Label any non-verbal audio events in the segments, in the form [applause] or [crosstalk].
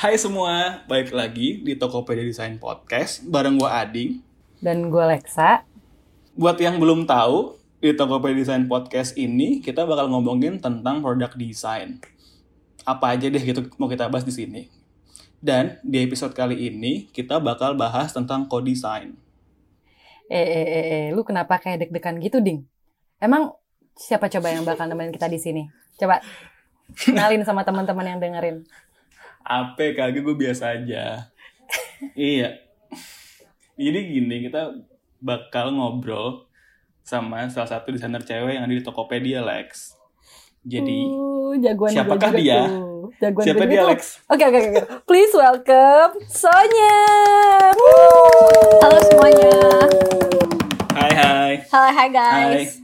Hai semua, balik lagi di Tokopedia Design Podcast bareng gue Ading. Dan gue Lexa. Buat yang belum tahu, di Tokopedia Design Podcast ini kita bakal ngomongin tentang produk desain. Apa aja deh gitu mau kita bahas di sini. Dan di episode kali ini kita bakal bahas tentang co-design. Eh, eh, eh, eh, lu kenapa kayak deg-degan gitu, Ding? Emang siapa coba yang bakal nemenin kita di sini? Coba kenalin sama teman-teman yang dengerin. Apa kagak gue biasa aja. [laughs] iya. Jadi gini, kita bakal ngobrol sama salah satu desainer cewek yang ada di Tokopedia, Lex. Jadi, uh, jagoan siapakah juga dia? tuh. Jagoan siapa dia. Lex? Oke, oke, oke. Please welcome Sonya. Halo semuanya. Hai, hai. Halo hai Hai. guys.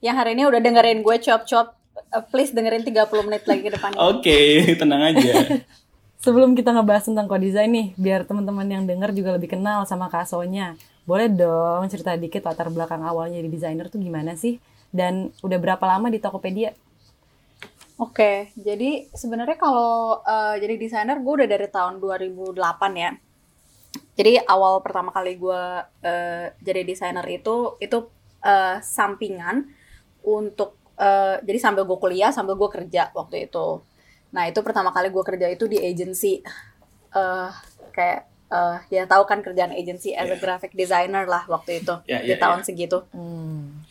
Yang hari ini udah dengerin gue chop-chop, uh, please dengerin 30 menit lagi ke depannya. Oke, tenang aja. [laughs] Sebelum kita ngebahas tentang co-design nih, biar teman-teman yang denger juga lebih kenal sama Kak Sonya. Boleh dong cerita dikit latar belakang awalnya jadi desainer tuh gimana sih? Dan udah berapa lama di Tokopedia? Oke, jadi sebenarnya kalau uh, jadi desainer gue udah dari tahun 2008 ya. Jadi awal pertama kali gue uh, jadi desainer itu itu uh, sampingan untuk uh, jadi sambil gue kuliah sambil gue kerja waktu itu. Nah itu pertama kali gue kerja itu di agency uh, kayak uh, ya tahu kan kerjaan agency as a Yeah. graphic designer lah waktu itu Yeah, di yeah, tahun yeah. segitu. Hmm.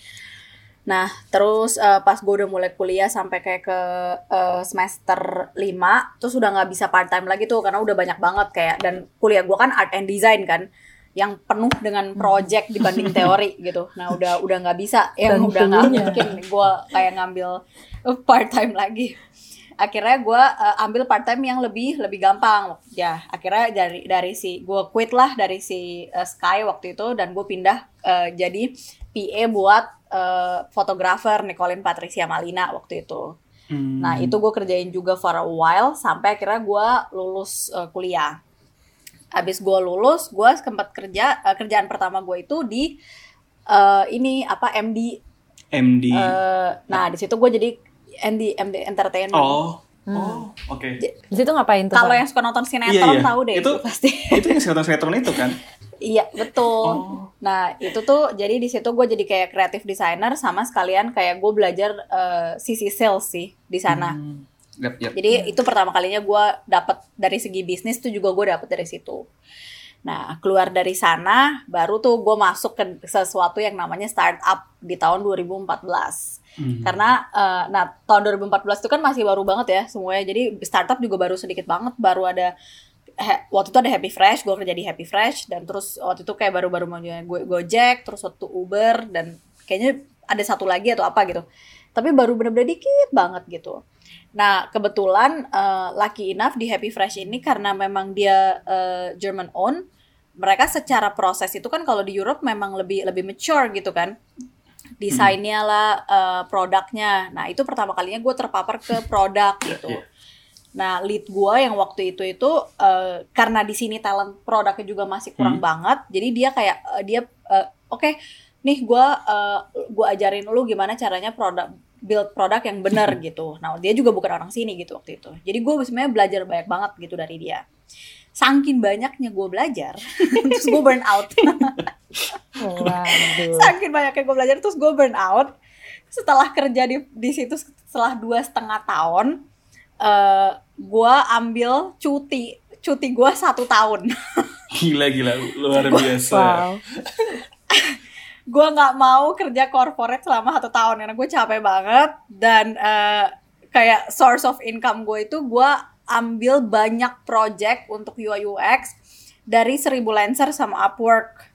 Nah, terus eh, pas gue udah mulai kuliah sampai kayak ke eh, semester 5, terus udah nggak bisa part time lagi tuh karena udah banyak banget kayak dan kuliah gue kan art and design kan yang penuh dengan project dibanding [laughs] teori gitu. Nah, udah udah nggak bisa yang udah nggak mungkin gue kayak ngambil part time lagi. Akhirnya gue eh, ambil part time yang lebih lebih gampang. Ya, akhirnya dari dari si gue quit lah dari si eh, Sky waktu itu dan gue pindah eh, jadi PA buat eh, fotografer Nicolin Patricia Malina waktu itu. Hmm. Nah itu gue kerjain juga for a while sampai akhirnya gue lulus eh, kuliah. Abis gue lulus, gue sempat kerja eh, kerjaan pertama gue itu di eh, ini apa MD. MD. eh, nah di situ gue jadi MD MD Entertainment. oh. Oh, oke. J- Di situ ngapain tuh? Kalau yang suka nonton sinetron Iya, iya. tahu deh itu, Itu- pasti. [laughs] Itu yang sinetron-sinetron itu kan? Iya betul. Oh. Nah itu tuh jadi di situ gue jadi kayak creative designer sama sekalian kayak gue belajar eh, sisi sales sih di sana. Hmm. Yap, yap. Jadi itu pertama kalinya gue dapat dari segi bisnis tuh juga gue dapet dari situ. Nah keluar dari sana baru tuh gue masuk ke sesuatu yang namanya startup di tahun 2014. Hmm. Karena eh, nah tahun 2014 itu kan masih baru banget ya semuanya. Jadi startup juga baru sedikit banget, baru ada waktu itu ada Happy Fresh, gue kerja di Happy Fresh dan terus waktu itu kayak baru-baru mau Go- Gojek, terus waktu Uber dan kayaknya ada satu lagi atau apa gitu. Tapi baru bener-bener dikit banget gitu. Nah, kebetulan eh, lucky enough di Happy Fresh ini karena memang dia eh, German owned, mereka secara proses itu kan kalau di Europe memang lebih lebih mature gitu kan desainnya lah eh, produknya nah itu pertama kalinya gue terpapar ke produk [laughs] gitu iya. nah lead gue yang waktu itu itu eh, karena di sini talent produknya juga masih kurang Hmm. banget jadi dia kayak eh, dia eh, oke nih gue eh, gue ajarin lu gimana caranya produk build produk yang benar [laughs] gitu nah dia juga bukan orang sini gitu waktu itu jadi gue sebenarnya belajar banyak banget gitu dari dia Sangkin banyaknya gue belajar, [laughs] terus gue burn out. Waduh. Saking banyaknya gue belajar terus gue burn out. Setelah kerja di di situ setelah dua setengah tahun, eh gue ambil cuti cuti gue satu tahun. [laughs] Gila, gila. Luar biasa. Wow. Gue nggak mau kerja corporate selama satu tahun karena gue capek banget dan eh, kayak source of income gue itu gue ambil banyak project untuk UI UX dari seribu Lancer sama Upwork.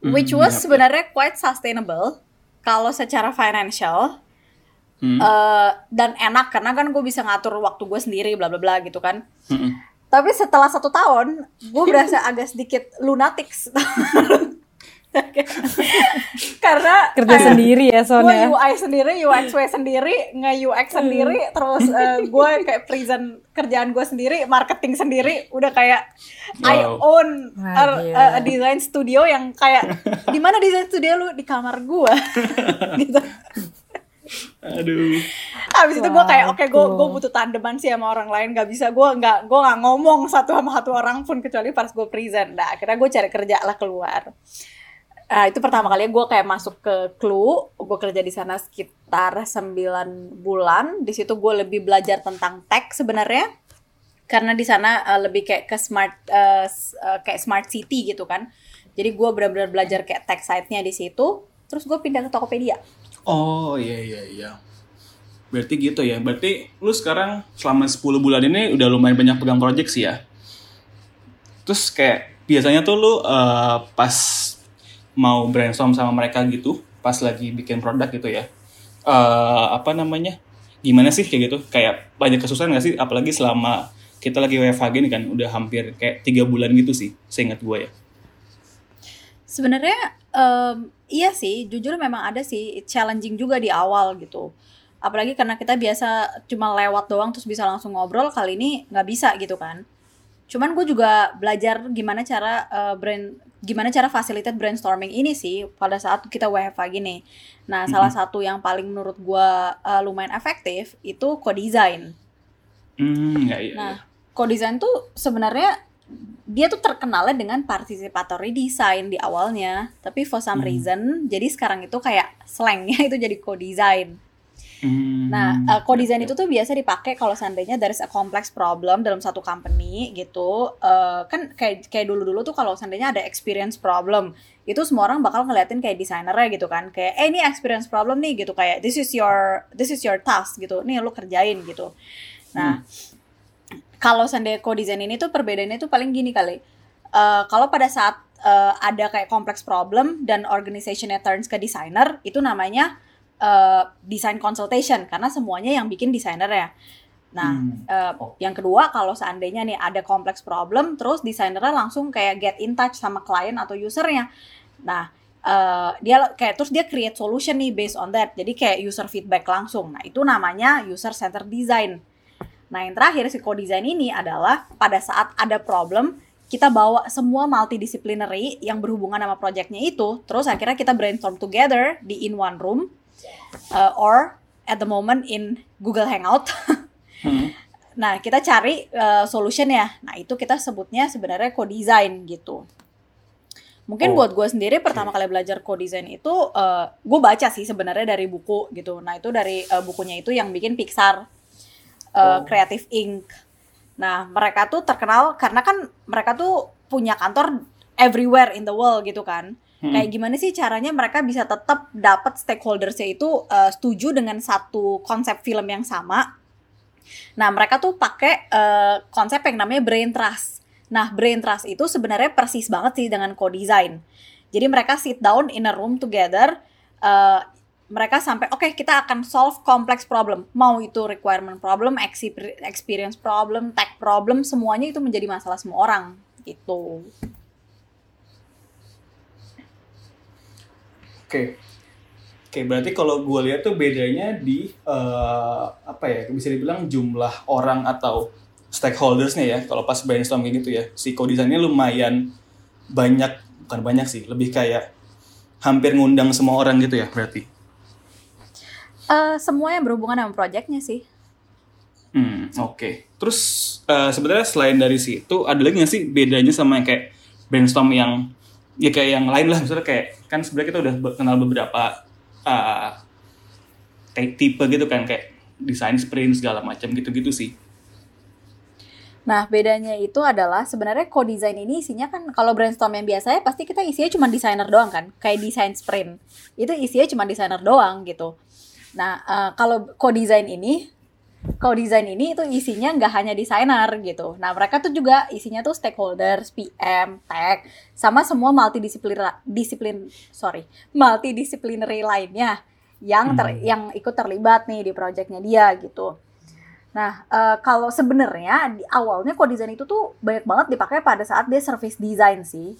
Which Hmm, was yap, yap. sebenarnya quite sustainable kalau secara financial Hmm. eh, dan enak karena kan gue bisa ngatur waktu gue sendiri bla bla bla gitu kan. Hmm. Tapi setelah satu tahun gue berasa [laughs] agak sedikit lunatics [laughs] [laughs] karena Kerja kayak sendiri ya Son gue. UI sendiri, UX sendiri, nge UX sendiri, terus eh, [laughs] gue kayak present kerjaan gue sendiri, marketing sendiri, udah kayak I Wow. own a, a- a design studio yang kayak [laughs] di mana design studio lu di kamar gue, gitu. Aduh. Abis itu gue kayak oke gue Waduh. gue butuh tandeman sih sama orang lain gak bisa gue nggak gue nggak ngomong satu sama satu orang pun kecuali pas gue present. Nah akhirnya gue cari kerja lah keluar. Nah, itu pertama kali gue kayak masuk ke Clue, gue kerja di sana sekitar 9 bulan. Di situ gue lebih belajar tentang tech sebenarnya. Karena di sana eh, lebih kayak ke smart s- eh, kayak smart city gitu kan. Jadi gue benar-benar belajar kayak tech side-nya di situ. Terus gue pindah ke Tokopedia. Oh iya iya iya. Berarti gitu ya. Berarti lu sekarang selama 10 bulan ini udah lumayan banyak pegang project sih ya. Terus kayak biasanya tuh lu eh, pas mau brainstorm sama mereka gitu, pas lagi bikin produk gitu ya. eh apa namanya? Gimana sih kayak gitu? Kayak banyak kesusahan gak sih? Apalagi selama kita lagi WFH gini kan udah hampir kayak tiga bulan gitu sih, seingat gue ya. Sebenarnya em, iya sih, jujur memang ada sih challenging juga di awal gitu. Apalagi karena kita biasa cuma lewat doang terus bisa langsung ngobrol, kali ini nggak bisa gitu kan. Cuman gue juga belajar gimana cara eh, brand gimana cara facilitate brainstorming ini sih pada saat kita WFH gini. Nah, salah satu yang paling menurut gue eh, lumayan efektif itu co-design. Hmm, ya iya. Nah, co-design tuh sebenarnya dia tuh terkenalnya dengan participatory design di awalnya, tapi for some Hmm. reason jadi sekarang itu kayak slangnya [laughs] itu jadi co-design. Hmm, Nah, uh, co-design itu tuh biasa dipakai kalau seandainya is a complex problem dalam satu company gitu. Uh, kan kayak kayak dulu-dulu tuh kalau seandainya ada experience problem, itu semua orang bakal ngeliatin kayak desainernya gitu kan. Kayak eh ini experience problem nih gitu kayak this is your this is your task gitu. Nih lu kerjain gitu. Nah, kalau seandainya co-design ini tuh perbedaannya tuh paling gini kali. Eh, kalau pada saat eh, ada kayak complex problem dan organizationnya turns ke designer, itu namanya eh, design consultation karena semuanya yang bikin desainer ya. Nah, Hmm. Oh. yang kedua kalau seandainya nih ada complex problem, terus desainernya langsung kayak get in touch sama klien atau usernya. Nah, eh, dia kayak terus dia create solution nih based on that. Jadi kayak user feedback langsung. Nah, itu namanya user centered design. Nah, yang terakhir si co-design ini adalah pada saat ada problem, kita bawa semua multidisciplinary yang berhubungan sama projectnya itu, terus akhirnya kita brainstorm together di in one room, uh, or at the moment in Google Hangout. [laughs] Hmm. Nah, kita cari uh, solution ya. Nah, itu kita sebutnya sebenarnya co-design gitu. Mungkin Oh, buat gue sendiri pertama kali belajar co-design itu, uh, gue baca sih sebenarnya dari buku gitu. Nah, itu dari uh, bukunya itu yang bikin Pixar, uh, Oh. Creative Inc. Nah, mereka tuh terkenal karena kan mereka tuh punya kantor everywhere in the world gitu kan. Hmm. Kayak gimana sih caranya mereka bisa tetap dapat stakeholdersnya itu uh, setuju dengan satu konsep film yang sama. Nah, mereka tuh pakai uh, konsep yang namanya brain trust. Nah, brain trust itu sebenarnya persis banget sih dengan co-design. Jadi mereka sit down in a room together, uh, mereka sampai oke kita akan solve complex problem. Mau itu requirement problem, expe- experience problem, tech problem, semuanya itu menjadi masalah semua orang gitu. Oke. Oke, berarti kalau gue lihat tuh bedanya di eh, apa ya? Bisa dibilang jumlah orang atau stakeholdersnya ya. Kalau pas brainstorm kayak gitu ya, si co-design-nya lumayan banyak, bukan banyak sih, lebih kayak hampir ngundang semua orang gitu ya berarti. Eh, semua yang berhubungan sama projectnya sih. Hmm, oke. Terus eh, sebenarnya selain dari situ ada lagi nggak sih bedanya sama yang kayak brainstorm yang ya kayak yang lain lah misalnya kayak kan sebenarnya kita udah kenal beberapa kayak tipe gitu kan kayak desain sprint segala macam gitu-gitu sih. Nah, bedanya itu adalah sebenarnya co-design ini isinya kan kalau brainstorm yang biasanya pasti kita isinya cuma desainer doang kan, kayak desain sprint. Itu isinya cuma desainer doang gitu. Nah, eh, kalau co-design ini co-design ini itu isinya nggak hanya desainer gitu. Nah, mereka tuh juga isinya tuh stakeholders, PM, tech, sama semua multidisiplin disiplin sorry, multidisciplinary lainnya yang ter- Hmm. yang ikut terlibat nih di projectnya dia gitu. Nah, eh, kalau sebenarnya di awalnya co-design itu tuh banyak banget dipakai pada saat dia service design sih.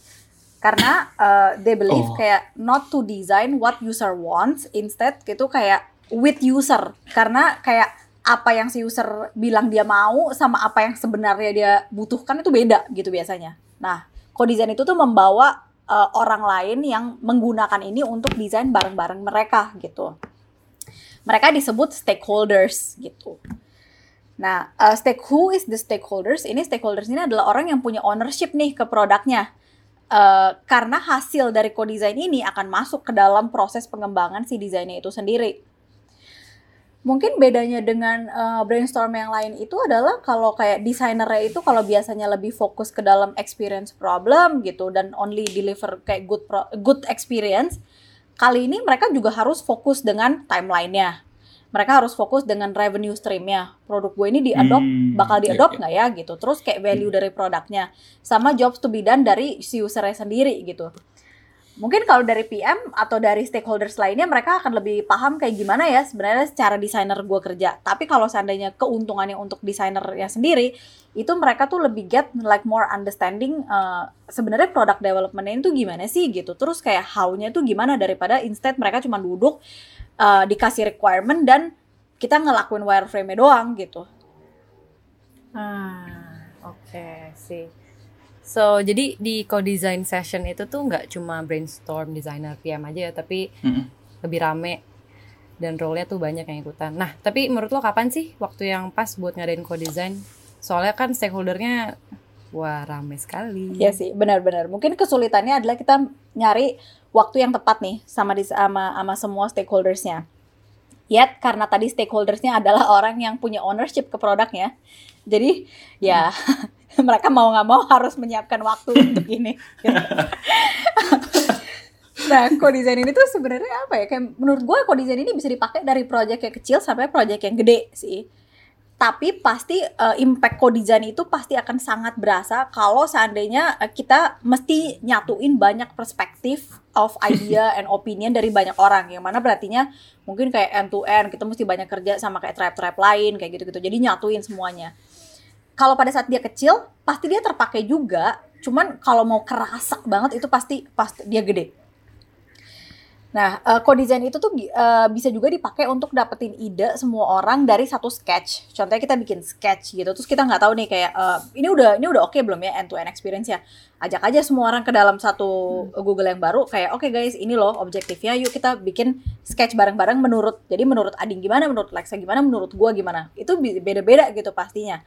Karena eh, they believe Oh. kayak not to design what user wants, instead gitu kayak with user. Karena kayak apa yang si user bilang dia mau sama apa yang sebenarnya dia butuhkan itu beda gitu biasanya. Nah, co-design itu tuh membawa eh, orang lain yang menggunakan ini untuk desain bareng-bareng mereka gitu. mereka disebut stakeholders gitu. Nah, uh, stake who is the stakeholders? Ini stakeholders ini adalah orang yang punya ownership nih ke produknya. Uh, karena hasil dari co-design ini akan masuk ke dalam proses pengembangan si desainnya itu sendiri. Mungkin bedanya dengan uh, brainstorm yang lain itu adalah kalau kayak desainernya itu kalau biasanya lebih fokus ke dalam experience problem gitu dan only deliver kayak good pro good experience, kali ini mereka juga harus fokus dengan timelinenya. Mereka harus fokus dengan revenue streamnya. Produk gue ini diadop hmm, bakal diadop nggak yeah, yeah. ya gitu. Terus kayak value hmm. dari produknya. Sama jobs to be done dari si usernya sendiri gitu mungkin kalau dari PM atau dari stakeholders lainnya mereka akan lebih paham kayak gimana ya sebenarnya secara desainer gue kerja tapi kalau seandainya keuntungannya untuk desainernya sendiri itu mereka tuh lebih get like more understanding uh, sebenarnya product developmentnya itu gimana sih gitu terus kayak how-nya tuh gimana daripada instead mereka cuma duduk uh, dikasih requirement dan kita ngelakuin wireframe-nya doang gitu. Ah, oke okay, sih. So, jadi di co-design session itu tuh nggak cuma brainstorm designer PM aja ya, tapi mm -hmm. lebih rame dan role-nya tuh banyak yang ikutan. Nah, tapi menurut lo kapan sih waktu yang pas buat ngadain co-design? Soalnya kan stakeholdernya wah rame sekali. Iya sih, benar-benar. Mungkin kesulitannya adalah kita nyari waktu yang tepat nih sama di sama sama semua stakeholdersnya. Yet karena tadi stakeholdersnya adalah [laughs] orang yang punya ownership ke produknya, jadi ya [laughs] mereka mau nggak mau harus menyiapkan waktu untuk ini. [laughs] nah, co-design ini tuh sebenarnya apa ya? Kayak menurut gue co-design ini bisa dipakai dari project yang kecil sampai project yang gede sih tapi pasti uh, impact co-design itu pasti akan sangat berasa kalau seandainya uh, kita mesti nyatuin banyak perspektif of idea [laughs] and opinion dari banyak orang. Yang mana berartinya mungkin kayak end to end kita mesti banyak kerja sama kayak tribe-tribe lain kayak gitu-gitu. Jadi nyatuin semuanya. Kalau pada saat dia kecil pasti dia terpakai juga. Cuman kalau mau kerasa banget itu pasti pasti dia gede Nah, uh, co-design itu tuh uh, bisa juga dipakai untuk dapetin ide semua orang dari satu sketch. Contohnya kita bikin sketch gitu, terus kita nggak tahu nih kayak uh, ini udah ini udah oke okay belum ya end to end experience ya. Ajak aja semua orang ke dalam satu hmm. Google yang baru kayak oke okay guys, ini loh objektifnya. Yuk kita bikin sketch bareng-bareng menurut jadi menurut Ading gimana, menurut Lexa gimana, menurut gua gimana. Itu beda-beda gitu pastinya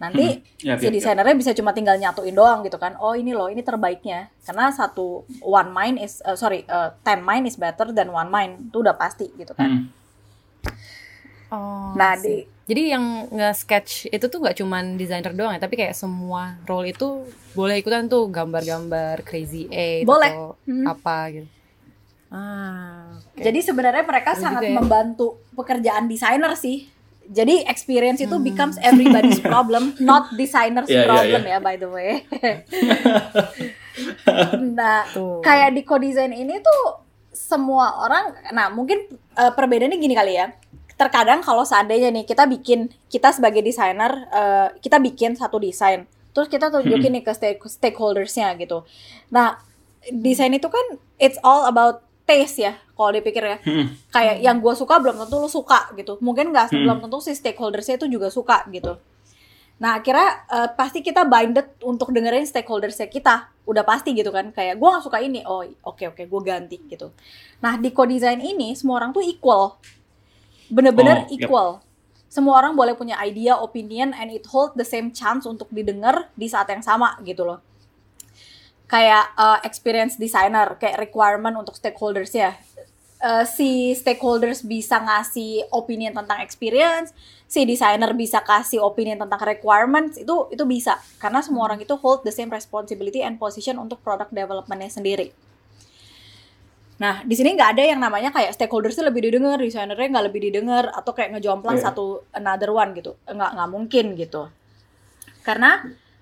nanti hmm. ya, si ya, desainernya bisa cuma tinggal nyatuin doang gitu kan oh ini loh ini terbaiknya karena satu one mind is uh, sorry uh, ten mind is better than one mind itu udah pasti gitu kan hmm. oh nah di jadi yang nge-sketch itu tuh nggak cuman desainer doang ya tapi kayak semua role itu boleh ikutan tuh gambar-gambar crazy eight boleh. atau hmm. apa gitu ah okay. jadi sebenarnya mereka Lalu sangat ya. membantu pekerjaan desainer sih jadi experience itu hmm. becomes everybody's [laughs] problem, not designer's yeah, problem yeah, yeah. ya by the way. [laughs] nah, tuh. kayak di co-design ini tuh semua orang, nah mungkin uh, perbedaannya gini kali ya. Terkadang kalau seandainya nih kita bikin, kita sebagai desainer, uh, kita bikin satu desain, terus kita tunjukin hmm. nih ke stake, stakeholdersnya gitu. Nah, desain itu kan it's all about taste ya kalau dipikir ya. Hmm. kayak yang gue suka belum tentu lo suka gitu. Mungkin nggak hmm. belum tentu si stakeholdersnya itu juga suka gitu. Nah akhirnya uh, pasti kita binded untuk dengerin stakeholdersnya kita. Udah pasti gitu kan. Kayak gue nggak suka ini. Oh oke okay, oke okay, gue ganti gitu. Nah di co-design ini semua orang tuh equal. Bener-bener oh, equal. Yep. semua orang boleh punya idea opinion and it hold the same chance untuk didengar di saat yang sama gitu loh. Kayak uh, experience designer kayak requirement untuk stakeholders ya uh, si stakeholders bisa ngasih opinion tentang experience si designer bisa kasih opinion tentang requirements itu itu bisa karena semua orang itu hold the same responsibility and position untuk product developmentnya sendiri Nah, di sini nggak ada yang namanya kayak stakeholders lebih didengar, desainernya nggak lebih didengar, atau kayak ngejomplang yeah. satu another one gitu. Nggak nggak mungkin gitu. Karena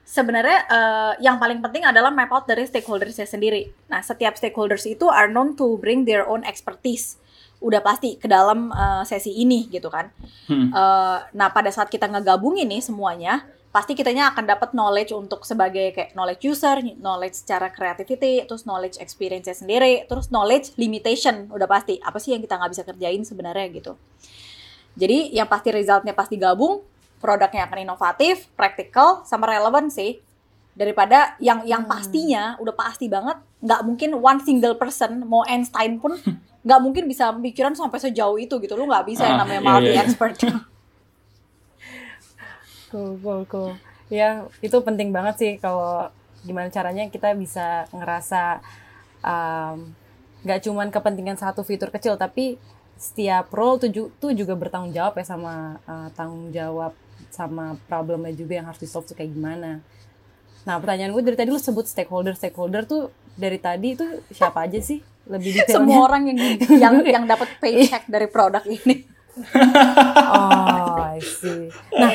sebenarnya uh, yang paling penting adalah map out dari stakeholdersnya sendiri. Nah, setiap stakeholders itu are known to bring their own expertise. Udah pasti ke dalam uh, sesi ini gitu kan. Hmm. Uh, nah, pada saat kita ngegabungin nih semuanya, pasti kitanya akan dapat knowledge untuk sebagai kayak knowledge user, knowledge secara creativity, terus knowledge experience-nya sendiri, terus knowledge limitation udah pasti. Apa sih yang kita nggak bisa kerjain sebenarnya gitu. Jadi yang pasti resultnya pasti gabung, produknya akan inovatif, praktikal, sama relevan sih. daripada yang yang pastinya udah pasti banget nggak mungkin one single person mau Einstein pun [laughs] nggak mungkin bisa pikiran sampai sejauh itu gitu lu nggak bisa yang Ah, namanya iya, multi iya. expert Cool, [laughs] cool, cool. Ya, itu penting banget sih kalau gimana caranya kita bisa ngerasa um, nggak cuman kepentingan satu fitur kecil, tapi setiap role tuh, tuh juga bertanggung jawab ya sama uh, tanggung jawab sama problemnya juga yang harus di solve tuh kayak gimana. Nah, pertanyaan gue dari tadi lu sebut stakeholder, stakeholder tuh dari tadi itu siapa aja sih? Lebih detailnya. semua orang yang yang yang dapat paycheck dari produk ini [laughs] Oh, I see. Nah,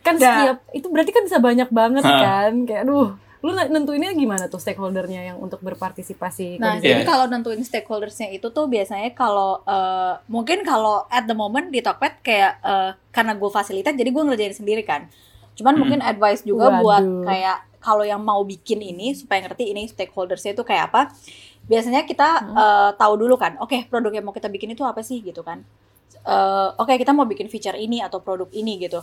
kan Nah. setiap itu berarti kan bisa banyak banget kan? Kayak aduh, lu nentuinnya gimana tuh stakeholdernya yang untuk berpartisipasi? Nah, jadi Iya. kalau nentuin stakeholdersnya itu tuh biasanya kalau eh, mungkin kalau at the moment di Tokped kayak eh, karena gue fasilitas jadi gue ngerjain sendiri kan. Cuman Hmm. mungkin advice juga buat Waduh. kayak kalau yang mau bikin ini supaya ngerti ini stakeholdersnya itu kayak apa. Biasanya kita eh, tahu dulu kan, oke produk yang mau kita bikin itu apa sih gitu kan. Eh, oke kita mau bikin feature ini atau produk ini gitu.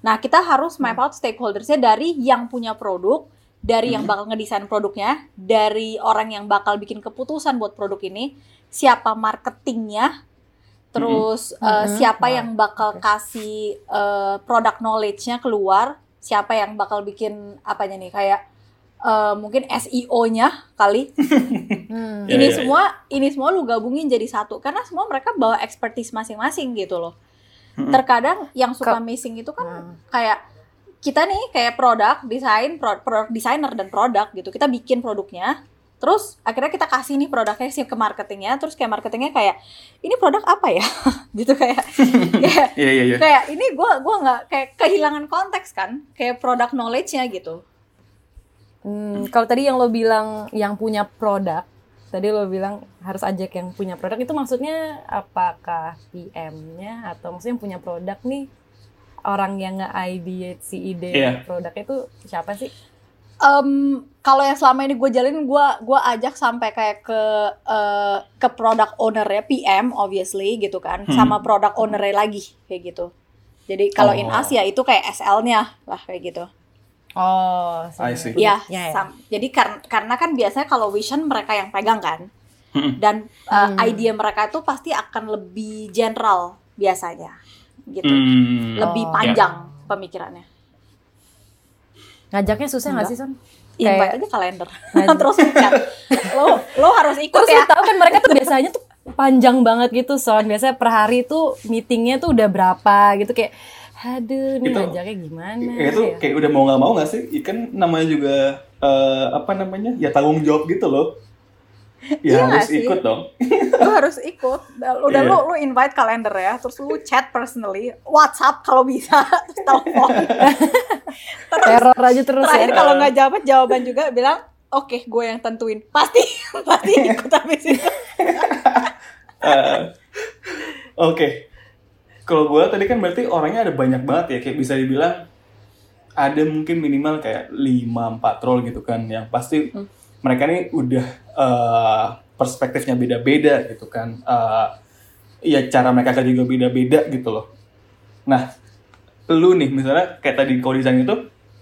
Nah kita harus map out stakeholdersnya dari yang punya produk, dari yang bakal ngedesain produknya, dari orang yang bakal bikin keputusan buat produk ini, siapa marketingnya, terus eh, Mhm. siapa yang bakal kasih eh, product knowledge-nya keluar, siapa yang bakal bikin apanya nih kayak eh, mungkin SEO-nya kali. [laughs] Hmm. Ya, ini ya, semua ini semua lu gabungin jadi satu karena semua mereka bawa expertise masing-masing gitu loh. Mm-mm. Terkadang yang suka Ke- missing itu kan Hmm. kayak kita nih kayak produk desain pro- produk designer dan produk gitu. Kita bikin produknya terus akhirnya kita kasih nih produknya sih ke marketingnya terus kayak marketingnya kayak ini produk apa ya? [laughs] Gitu kayak. [laughs] Kayak Iya iya iya. kayak ini gua gua nggak kayak kehilangan konteks kan kayak produk knowledge-nya gitu. Hmm, kalau tadi yang lo bilang yang punya produk, tadi lo bilang harus ajak yang punya produk itu maksudnya apakah PM-nya atau maksudnya yang punya produk nih orang yang nge-ideate si ide Iya. produknya itu siapa sih? Em, kalau yang selama ini gue jalin gue gua ajak sampai kayak ke eh, ke product owner ya PM obviously gitu kan Hmm. sama product owner lagi kayak gitu jadi kalau in Oh. Asia itu kayak SL-nya lah kayak gitu Oh, I see. ya, Ya, ya. sam- jadi kar- karena kan biasanya kalau vision mereka yang pegang kan Mm-mm. dan uh, Hmm. idea mereka itu pasti akan lebih general biasanya gitu Hmm. lebih Oh. panjang pemikirannya Ngajaknya susah nggak Enggak. sih, Son? invite Kayak- aja kalender [laughs] [laughs] terus lo lo harus ikut Terus ya tahu kan mereka tuh biasanya tuh panjang banget gitu, Son. Biasanya per hari tuh meetingnya tuh udah berapa gitu kayak aduh nih Itu- ngajaknya gimana Ya, itu ya? kayak udah mau nggak mau nggak sih? Kan namanya juga eh, apa namanya? Ya tanggung jawab gitu loh. Ya Iya harus sih? ikut dong. [laughs] lu harus ikut udah Iya. lu lu invite kalender ya terus lu chat personally WhatsApp kalau bisa [laughs] terus telepon [laughs] terus Teror aja terus terakhir ya. kalau nggak jawab jawaban juga bilang oke gue yang tentuin pasti pasti ikut habis itu Eh, Oke. Kalau gue tadi kan berarti orangnya ada banyak banget ya. Kayak bisa dibilang ada mungkin minimal kayak 5-4 role gitu kan. Yang pasti Hmm. Mereka nih udah eh, perspektifnya beda-beda gitu kan. Eh, Iya cara mereka kerja juga beda-beda gitu loh. Nah, lu nih misalnya kayak tadi kau desain itu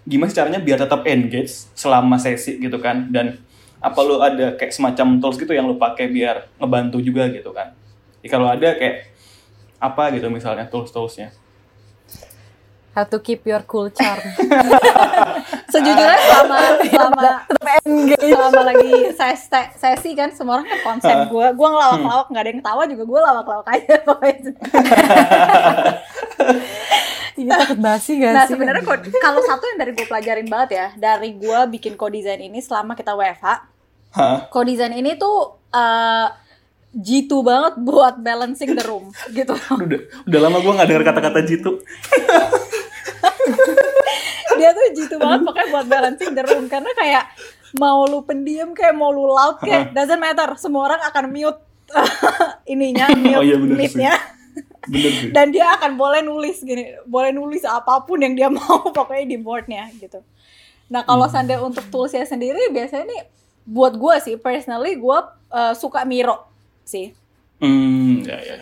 gimana sih caranya biar tetap engage selama sesi gitu kan dan apa lu ada kayak semacam tools gitu yang lu pakai biar ngebantu juga gitu kan Ya, kalau ada kayak apa gitu misalnya tools-toolsnya How to keep your cool charm. [laughs] sejujurnya selama selama Engage. selama lagi ses- sesi kan semua orang kan konsen gue gue ngelawak-lawak nggak ada yang ketawa juga gue lawak-lawak aja [laughs] pokoknya [laughs] Iya takut basi gak Nah sih? sebenarnya kok- kalau satu yang dari gue pelajarin banget ya dari gue bikin co-design ini selama kita WFH, Hah? co-design ini tuh eh, jitu banget buat balancing the room gitu. udah udah lama gue nggak dengar kata-kata jitu [laughs] Dia tuh jitu banget pokoknya buat balancing the room. Karena kayak mau lu pendiam kayak mau lu loud kayak doesn't matter. Semua orang akan mute [laughs] ininya mute Oh iya, bener sih. Dan dia akan boleh nulis gini boleh nulis apa pun yang dia [laughs] mau pokoknya di boardnya gitu. Nah kalau seandainya untuk toolsnya sendiri biasanya nih buat gue sih personally gue uh, suka Miro sih. Hmm ya ya.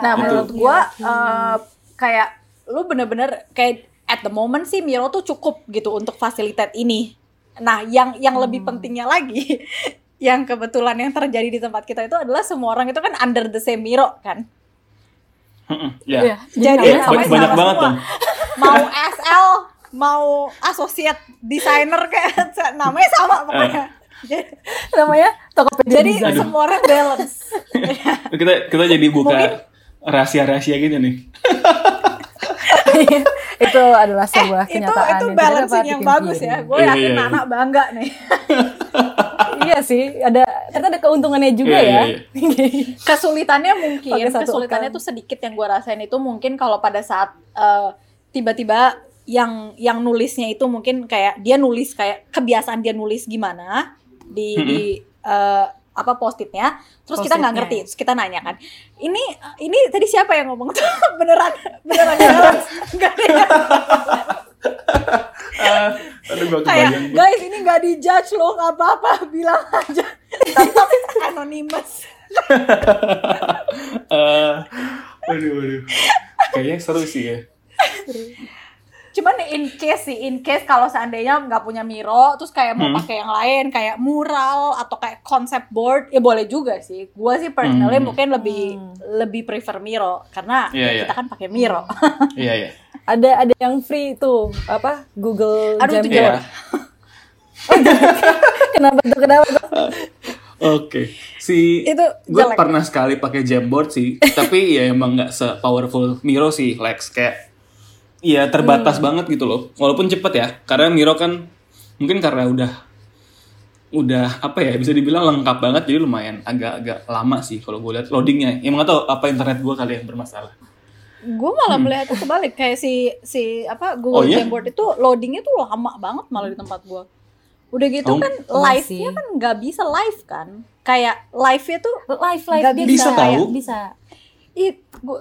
Nah Itu. menurut gue uh, kayak lu bener-bener kayak at the moment sih Miro tuh cukup gitu untuk fasilitate ini Nah, yang yang lebih Hmm. pentingnya lagi, [laughs] yang kebetulan yang terjadi di tempat kita itu adalah semua orang itu kan under the same mirror kan. Mm-mm, ya Iya. Jadi Ba- sama sama banyak sama banget semua. dong Mau [laughs] SL, mau associate designer kayak [laughs] namanya sama pokoknya. Jadi, namanya Tokopedia jadi semua orang balance. kita kita jadi buka rahasia-rahasia gitu nih itu adalah sebuah itu kenyataan itu yang tidak balancing yang bagus ya. Gue yakin iya, iya. Nana bangga nih. [laughs] iya sih, ada ternyata ada keuntungannya juga Iya, ya. iya, [laughs] kesulitannya mungkin kesulitannya tuh sedikit yang gue rasain itu mungkin kalau pada saat eh, tiba-tiba yang yang nulisnya itu mungkin kayak dia nulis kayak kebiasaan dia nulis gimana di di eh, apa post-itnya. Terus kita nggak ngerti terus kita nanya kan ini ini tadi siapa yang ngomong? Tuh [laughs] beneran beneran balance Nggak ada yang- [laughs] Ah, aduh gua kayak guys ini nggak dijudge loh nggak apa-apa bilang aja. Tetap anonymous Eh, aduh aduh. Kayaknya seru sih ya Cuman in case sih, in case kalau seandainya nggak punya Miro, terus kayak mau Hmm. pakai yang lain, kayak mural atau kayak concept board, ya boleh juga sih. Gua sih personally Hmm. mungkin lebih Hmm. lebih prefer Miro karena Iya, iya. kita kan pakai Miro. [laughs] iya iya Ada ada yang free tuh, apa? Google Aduh, itu Jamboard. Iya. [laughs] kenapa tuh? Kenapa tuh? [laughs] Oke, si Itu gue jelek. pernah sekali pakai Jamboard sih, tapi ya emang nggak se powerful Miro sih, Lex kayak ya terbatas Hmm. banget gitu loh. Walaupun cepet ya, karena Miro kan mungkin karena udah udah apa ya bisa dibilang lengkap banget jadi lumayan agak-agak lama sih kalau gue lihat loadingnya. Emang nggak tahu apa internet gue kali yang bermasalah. Gue malah melihatnya kebalik kayak si si apa Google Hmm. Oh, iya? Jamboard itu loadingnya tuh lama banget malah di tempat gua. Udah gitu Oh, kan iya live-nya kan nggak bisa live kan. Kayak live-nya tuh Live live Nggak dia bisa tahu. Bisa. it gua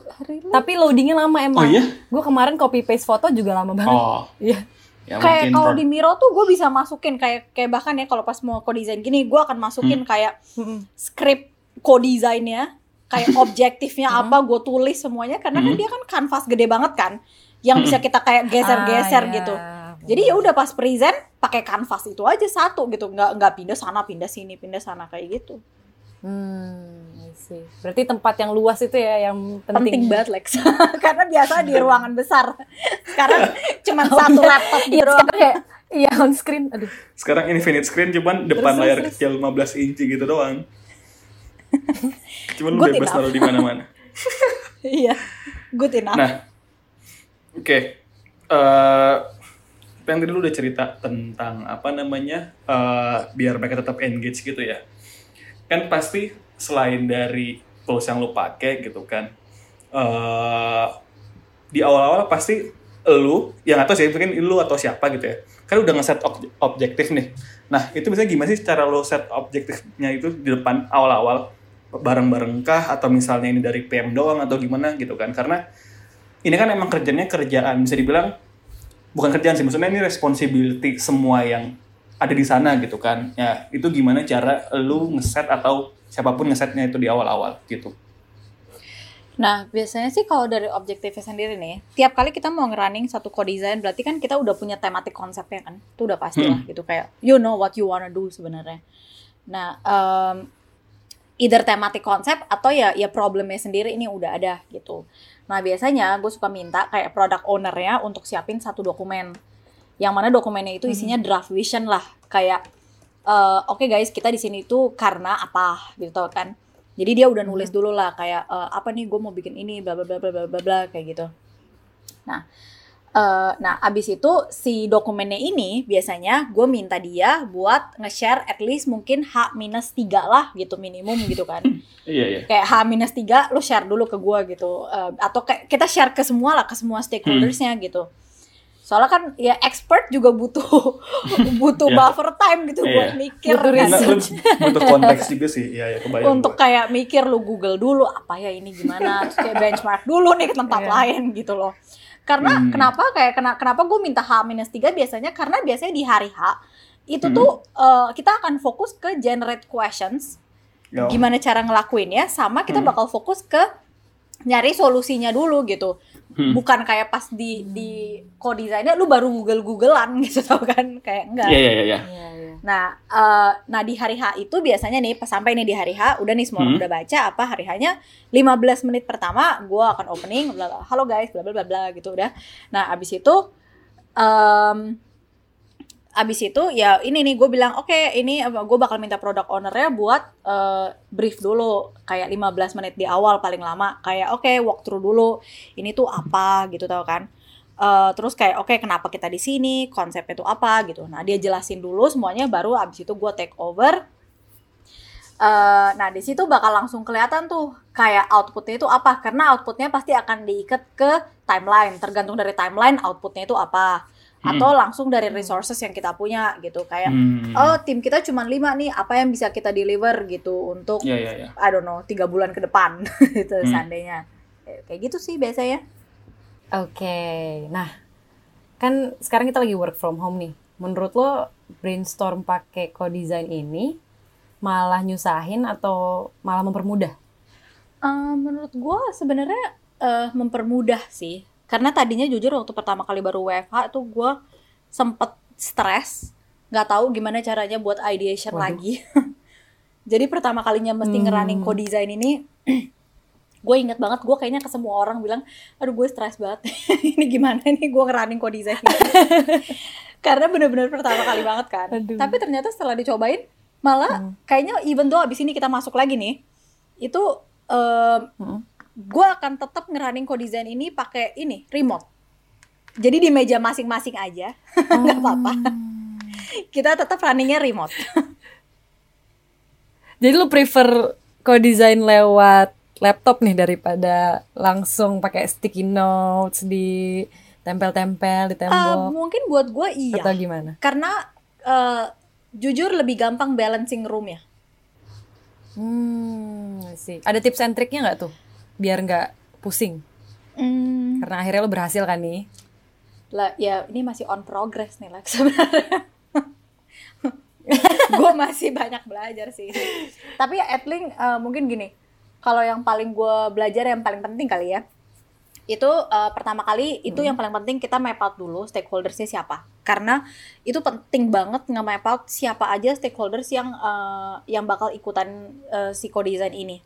Tapi loadingnya lama emang. Oh, iya? Gue kemarin copy paste foto juga lama banget. Oh, Iya. ya kayak kalau di Miro tuh gue bisa masukin kayak kayak bahkan ya kalau pas mau co-design gini gue akan masukin kayak Mm-mm. script co-designnya kayak [laughs] objektifnya apa gue tulis semuanya karena kan Hmm. dia kan kanvas gede banget kan yang bisa kita kayak geser-geser Ah, iya. gitu jadi ya udah pas present pakai kanvas itu aja satu gitu nggak nggak pindah sana pindah sini pindah sana kayak gitu Hmm, see. Berarti tempat yang luas itu ya yang penting. penting banget Lex [laughs] karena biasa di ruangan besar sekarang cuma [laughs] Oh, satu iya. laptop Iya, gitu doang sekarang kayak iya on screen. Aduh. sekarang infinite screen cuman depan Terus, layar terus, kecil 15 inci gitu doang. [laughs] cuman lu Good bebas taruh di mana-mana. iya good enough Nah, oke. Eh, yang tadi lu udah cerita tentang apa namanya eh, biar mereka tetap engage gitu ya. Kan pasti selain dari tools yang lu pakai gitu kan, eh di awal-awal pasti lu yang atau sih mungkin lu atau siapa gitu ya kan udah ngeset ob- objektif nih. Nah itu misalnya gimana sih cara lu set objektifnya itu di depan awal-awal? Bareng-bareng kah? Atau misalnya ini dari PM doang atau gimana gitu kan? Karena ini kan emang kerjanya kerjaan bisa dibilang bukan kerjaan sih maksudnya ini responsibility semua yang ada di sana gitu kan. Ya itu gimana cara lu ngeset atau siapa pun ngesetnya itu di awal-awal gitu Nah, biasanya sih kalau dari objektifnya sendiri nih, tiap kali kita mau ngerunning satu co-design, berarti kan kita udah punya tematik konsepnya kan. Itu udah pasti lah gitu kayak you know what you wanna do sebenarnya. Nah, um, either tematik konsep atau ya ya problemnya sendiri ini udah ada gitu. Nah, biasanya gue suka minta kayak product owner-nya untuk siapin satu dokumen. Yang mana dokumennya itu isinya draft vision lah, kayak eh, oke guys, kita di sini itu karena apa gitu kan. Jadi dia udah nulis dulu lah kayak eh, apa nih gue mau bikin ini bla bla bla bla bla bla bla kayak gitu. Nah, eh, nah abis itu si dokumennya ini biasanya gue minta dia buat nge-share at least mungkin H minus tiga lah gitu minimum gitu kan. [laughs] iya iya kayak H minus tiga lu share dulu ke gue gitu Eh, atau kayak kita share ke semua lah ke semua stakeholdersnya gitu. Soalnya kan ya expert juga butuh [laughs] butuh Iya. buffer time gitu Iya. buat mikir Butuh kan. Butuh konteks juga sih iya iya kebayang untuk gua. kayak mikir lu Google dulu apa ya ini gimana terus kayak benchmark dulu nih ke tempat Iya. lain gitu loh karena Hmm. kenapa kayak kena, kenapa gue minta H minus 3 biasanya karena biasanya di hari H itu Hmm. tuh eh, kita akan fokus ke generate questions Ya. gimana cara ngelakuin ya sama kita Hmm. bakal fokus ke nyari solusinya dulu gitu Hmm. bukan kayak pas di di co-designnya lu baru google googlean [laughs] gitu tau kan kayak enggak Iya, iya, iya, iya. Iya, iya. Nah, eh, nah di hari H itu biasanya nih pas sampai nih di hari H, udah nih semua Hmm. udah baca apa hari H-nya 15 menit pertama gua akan opening bla bla, halo guys bla bla bla bla gitu udah. Nah, abis itu em abis itu ya ini nih gue bilang oke ini gue bakal minta produk ownernya buat eh, brief dulu kayak 15 menit di awal paling lama kayak oke walkthrough dulu ini tuh apa gitu tau kan. Eh, terus kayak oke kenapa kita di sini konsepnya itu apa gitu. Nah dia jelasin dulu semuanya baru abis itu gue take over. Eh, nah di situ bakal langsung kelihatan tuh kayak outputnya itu apa karena outputnya pasti akan diikat ke timeline tergantung dari timeline outputnya itu apa atau langsung dari resources yang kita punya gitu kayak Hmm. oh tim kita cuma lima nih apa yang bisa kita deliver gitu untuk Iya, iya, iya. I don't know tiga bulan ke depan [laughs] gitu Hmm. seandainya Eh, kayak gitu sih biasanya Oke, nah kan sekarang kita lagi work from home nih. Menurut lo brainstorm pakai co-design ini malah nyusahin atau malah mempermudah? Eh, menurut gue sebenarnya eh, mempermudah sih karena tadinya jujur waktu pertama kali baru WFH tuh gue sempet stres nggak tahu gimana caranya buat ideation Waduh. lagi [laughs] jadi pertama kalinya mesti Hmm. ngerunning co-design ini [clears throat] gue inget banget gue kayaknya ke semua orang bilang aduh gue stres banget [laughs] ini gimana nih gue ngerunning co-design ini?" [laughs] karena bener-bener pertama kali banget kan Aduh. tapi ternyata setelah dicobain malah Hmm. kayaknya even though abis ini kita masuk lagi nih itu em, Hmm. Gue akan tetap ngerunning co-design ini pakai ini remote. Jadi di meja masing-masing aja. [laughs] Nggak apa-apa. Kita tetap runningnya remote. [laughs] Jadi lo prefer co-design lewat laptop nih daripada langsung pakai sticky notes di tempel-tempel di Eh, tembok? mungkin buat gue iya. Atau gimana? karena eh, jujur lebih gampang balancing room ya Hmm, sih. Ada tips and triknya nggak tuh biar nggak pusing? Hmm, Karena akhirnya lo berhasil kan nih. lah ya ini masih on progress nih Lex [laughs] sebenarnya. [laughs] Gue masih banyak belajar sih. Tapi ya at least eh, mungkin gini. Kalau yang paling gue belajar yang paling penting kali ya itu eh, pertama kali itu yang paling penting kita map out dulu stakeholdersnya siapa. Karena itu penting banget nge-map out siapa aja stakeholders yang eh, yang bakal ikutan eh, si co-design ini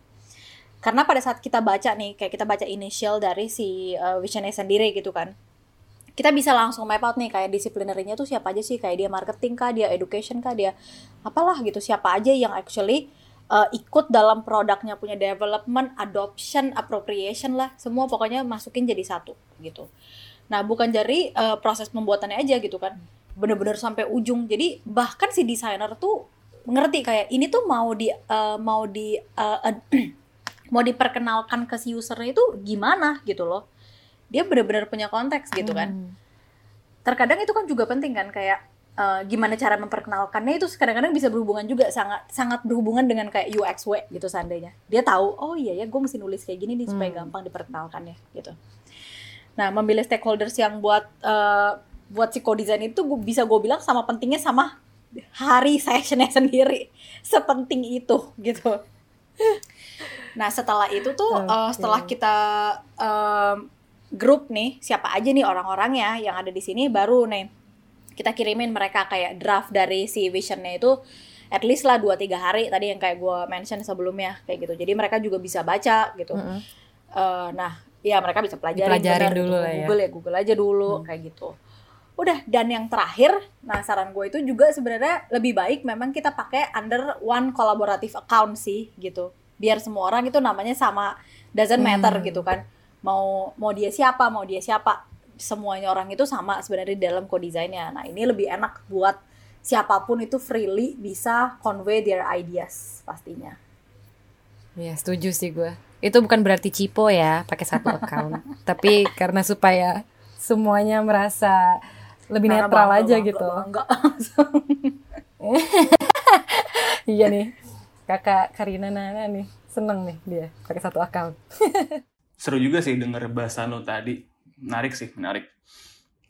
karena pada saat kita baca nih kayak kita baca initial dari si eh, visionnya sendiri gitu kan. Kita bisa langsung map out nih kayak disiplinerinya tuh siapa aja sih? Kayak dia marketing kah? Dia education kah? Dia apalah gitu siapa aja yang actually uh, ikut dalam produknya punya development adoption appropriation lah. Semua pokoknya masukin jadi satu gitu. Nah bukan dari uh, proses pembuatannya aja gitu kan. Bener-bener sampai ujung. Jadi bahkan si desainer tuh ngerti kayak ini tuh mau di uh, mau di uh, [clears throat] mau diperkenalkan ke si usernya itu gimana gitu loh. Dia bener-bener punya konteks gitu kan. Hmm. terkadang itu kan juga penting kan kayak eh, gimana cara memperkenalkannya itu kadang-kadang bisa berhubungan juga sangat sangat berhubungan dengan kayak UXW gitu seandainya. Dia tahu oh iya ya gue mesti nulis kayak gini nih supaya Hmm. gampang diperkenalkannya gitu. Nah memilih stakeholders yang buat eh, buat si co-design itu gua- bisa gue bilang sama pentingnya sama hari sessionnya sendiri. Sepenting itu gitu nah setelah itu tuh eh, Oke. setelah kita em, grup nih siapa aja nih orang-orangnya yang ada di sini baru nih kita kirimin mereka kayak draft dari si visionnya itu at least lah 2-3 hari tadi yang kayak gue mention sebelumnya kayak gitu jadi mereka juga bisa baca gitu Mm-mm. Eh, nah ya mereka bisa pelajarin Dipelajarin bener dulu gitu. lah ya. Google ya Google aja dulu kayak gitu udah dan yang terakhir nah saran gue itu juga sebenarnya lebih baik memang kita pakai under one collaborative account sih gitu biar semua orang itu namanya sama doesn't matter Hmm. gitu kan mau mau dia siapa mau dia siapa semuanya orang itu sama sebenarnya di dalam co-designnya nah ini lebih enak buat siapa pun itu freely bisa convey their ideas pastinya Iya, setuju sih gue. Itu bukan berarti cipo ya, pakai satu account. [laughs] Tapi karena supaya semuanya merasa lebih Karena netral bangga, aja bangga, gitu. bangga. [laughs] iya nih. Kakak Karina Nana nih, seneng nih dia pakai satu account. [laughs] Seru juga sih denger bahasa lo tadi. Menarik sih, menarik.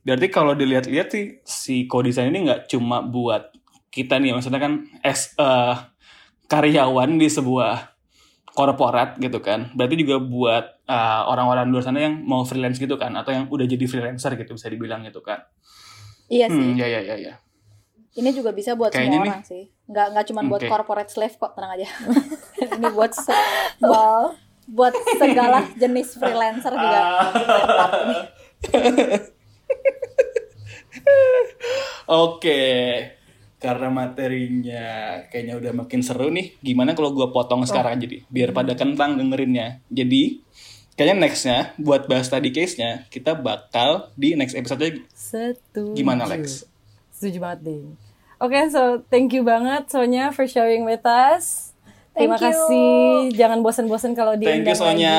Berarti kalau dilihat-lihat sih, si co-design ini nggak cuma buat kita nih, maksudnya kan as a karyawan di sebuah korporat gitu kan. Berarti juga buat uh, orang-orang di luar sana yang mau freelance gitu kan atau yang udah jadi freelancer gitu bisa dibilang gitu kan. Iya sih. Hmm, ya ya ya ya. Ini juga bisa buat Kayaknya semua nih- orang sih. Nggak nggak cuma buat Oke. corporate slave kok, tenang aja. [laughs] Ini buat se- buat, buat segala [laughs] jenis freelancer juga. [laughs] Oke. Karena materinya kayaknya udah makin seru nih. Gimana kalau gua potong sekarang aja deh, biar pada kentang dengerinnya. Jadi, kayaknya nextnya buat bahas tadi case-nya, kita bakal di next episode Setuju. gimana Lex? Setuju banget deh. Oke, so thank you banget Sonya for sharing with us. Terima Thank you. kasih. Jangan bosan-bosan kalau Thank you Sonya.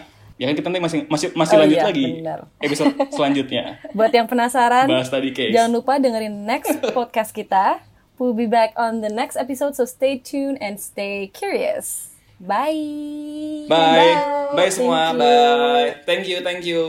lagi. Ya kan kita nanti masih masih masih Oh lanjut iya, lagi benar. episode [laughs] selanjutnya. Buat yang penasaran, Bahas tadi case. jangan lupa dengerin next [laughs] podcast kita. We'll be back on the next episode, so stay tuned and stay curious. Bye. Bye. Bye Thank semua. Bye. Thank you, thank you.